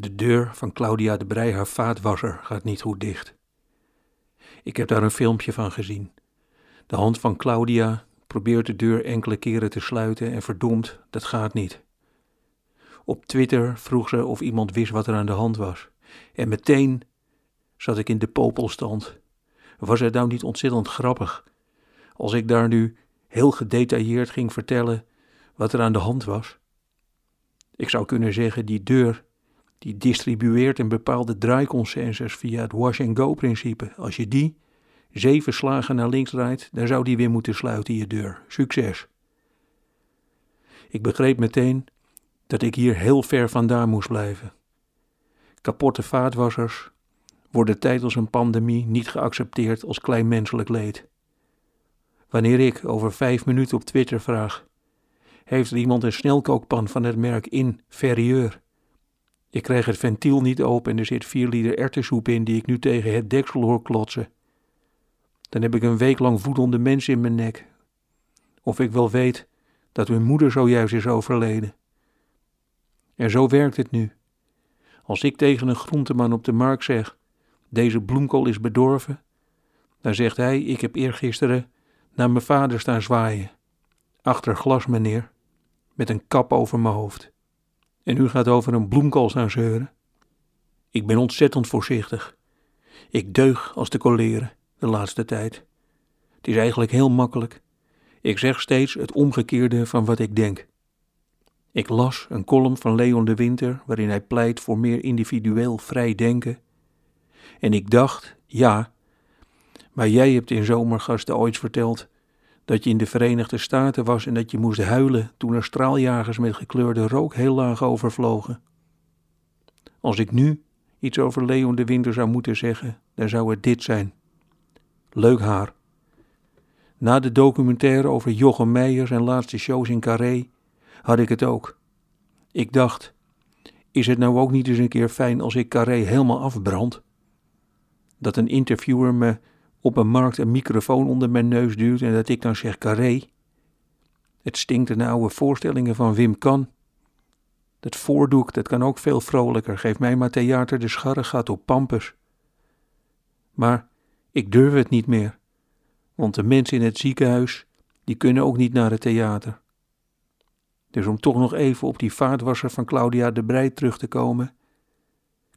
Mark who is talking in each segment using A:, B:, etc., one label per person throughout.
A: De deur van Claudia de Brij, haar vaatwasser, gaat niet goed dicht. Ik heb daar een filmpje van gezien. De hand van Claudia probeert de deur enkele keren te sluiten en verdomd, dat gaat niet. Op Twitter vroeg ze of iemand wist wat er aan de hand was. En meteen zat ik in de popelstand. Was het nou niet ontzettend grappig als ik daar nu heel gedetailleerd ging vertellen wat er aan de hand was? Ik zou kunnen zeggen, die deur die distribueert een bepaalde draaiconsensus via het wash-and-go-principe. Als je die zeven slagen naar links draait, dan zou die weer moeten sluiten, je deur. Succes. Ik begreep meteen dat ik hier heel ver vandaan moest blijven. Kapotte vaatwassers worden tijdens een pandemie niet geaccepteerd als klein menselijk leed. Wanneer ik over vijf minuten op Twitter vraag: Heeft er iemand een snelkookpan van het merk Inferieur? Ik krijg het ventiel niet open en er zit vier liter erwtensoep in die ik nu tegen het deksel hoor klotsen. Dan heb ik een week lang voedende mensen in mijn nek. Of ik wel weet dat hun moeder zojuist is overleden. En zo werkt het nu. Als ik tegen een groenteman op de markt zeg: Deze bloemkool is bedorven, dan zegt hij: Ik heb eergisteren naar mijn vader staan zwaaien. Achter glas, meneer, met een kap over mijn hoofd. En u gaat over een bloemkool staan zeuren. Ik ben ontzettend voorzichtig. Ik deug als de koleren de laatste tijd. Het is eigenlijk heel makkelijk. Ik zeg steeds het omgekeerde van wat ik denk. Ik las een column van Leon de Winter waarin hij pleit voor meer individueel vrij denken. En ik dacht, ja, maar jij hebt in zomergasten ooit verteld dat je in de Verenigde Staten was en dat je moest huilen toen er straaljagers met gekleurde rook heel laag overvlogen. Als ik nu iets over Leon de Winter zou moeten zeggen, dan zou het dit zijn. Leuk haar. Na de documentaire over Jochem Meijers en laatste shows in Carré had ik het ook. Ik dacht, is het nou ook niet eens een keer fijn als ik Carré helemaal afbrand? Dat een interviewer me op een markt een microfoon onder mijn neus duwt en dat ik dan zeg Carré. Het stinkt de oude voorstellingen van Wim Kan. Dat voordoek, dat kan ook veel vrolijker. Geef mij maar theater de scharre gaat op Pampus. Maar ik durf het niet meer, want de mensen in het ziekenhuis, die kunnen ook niet naar het theater. Dus om toch nog even op die vaatwasser van Claudia de Breij terug te komen.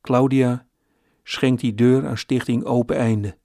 A: Claudia schenkt die deur aan Stichting Open Einde.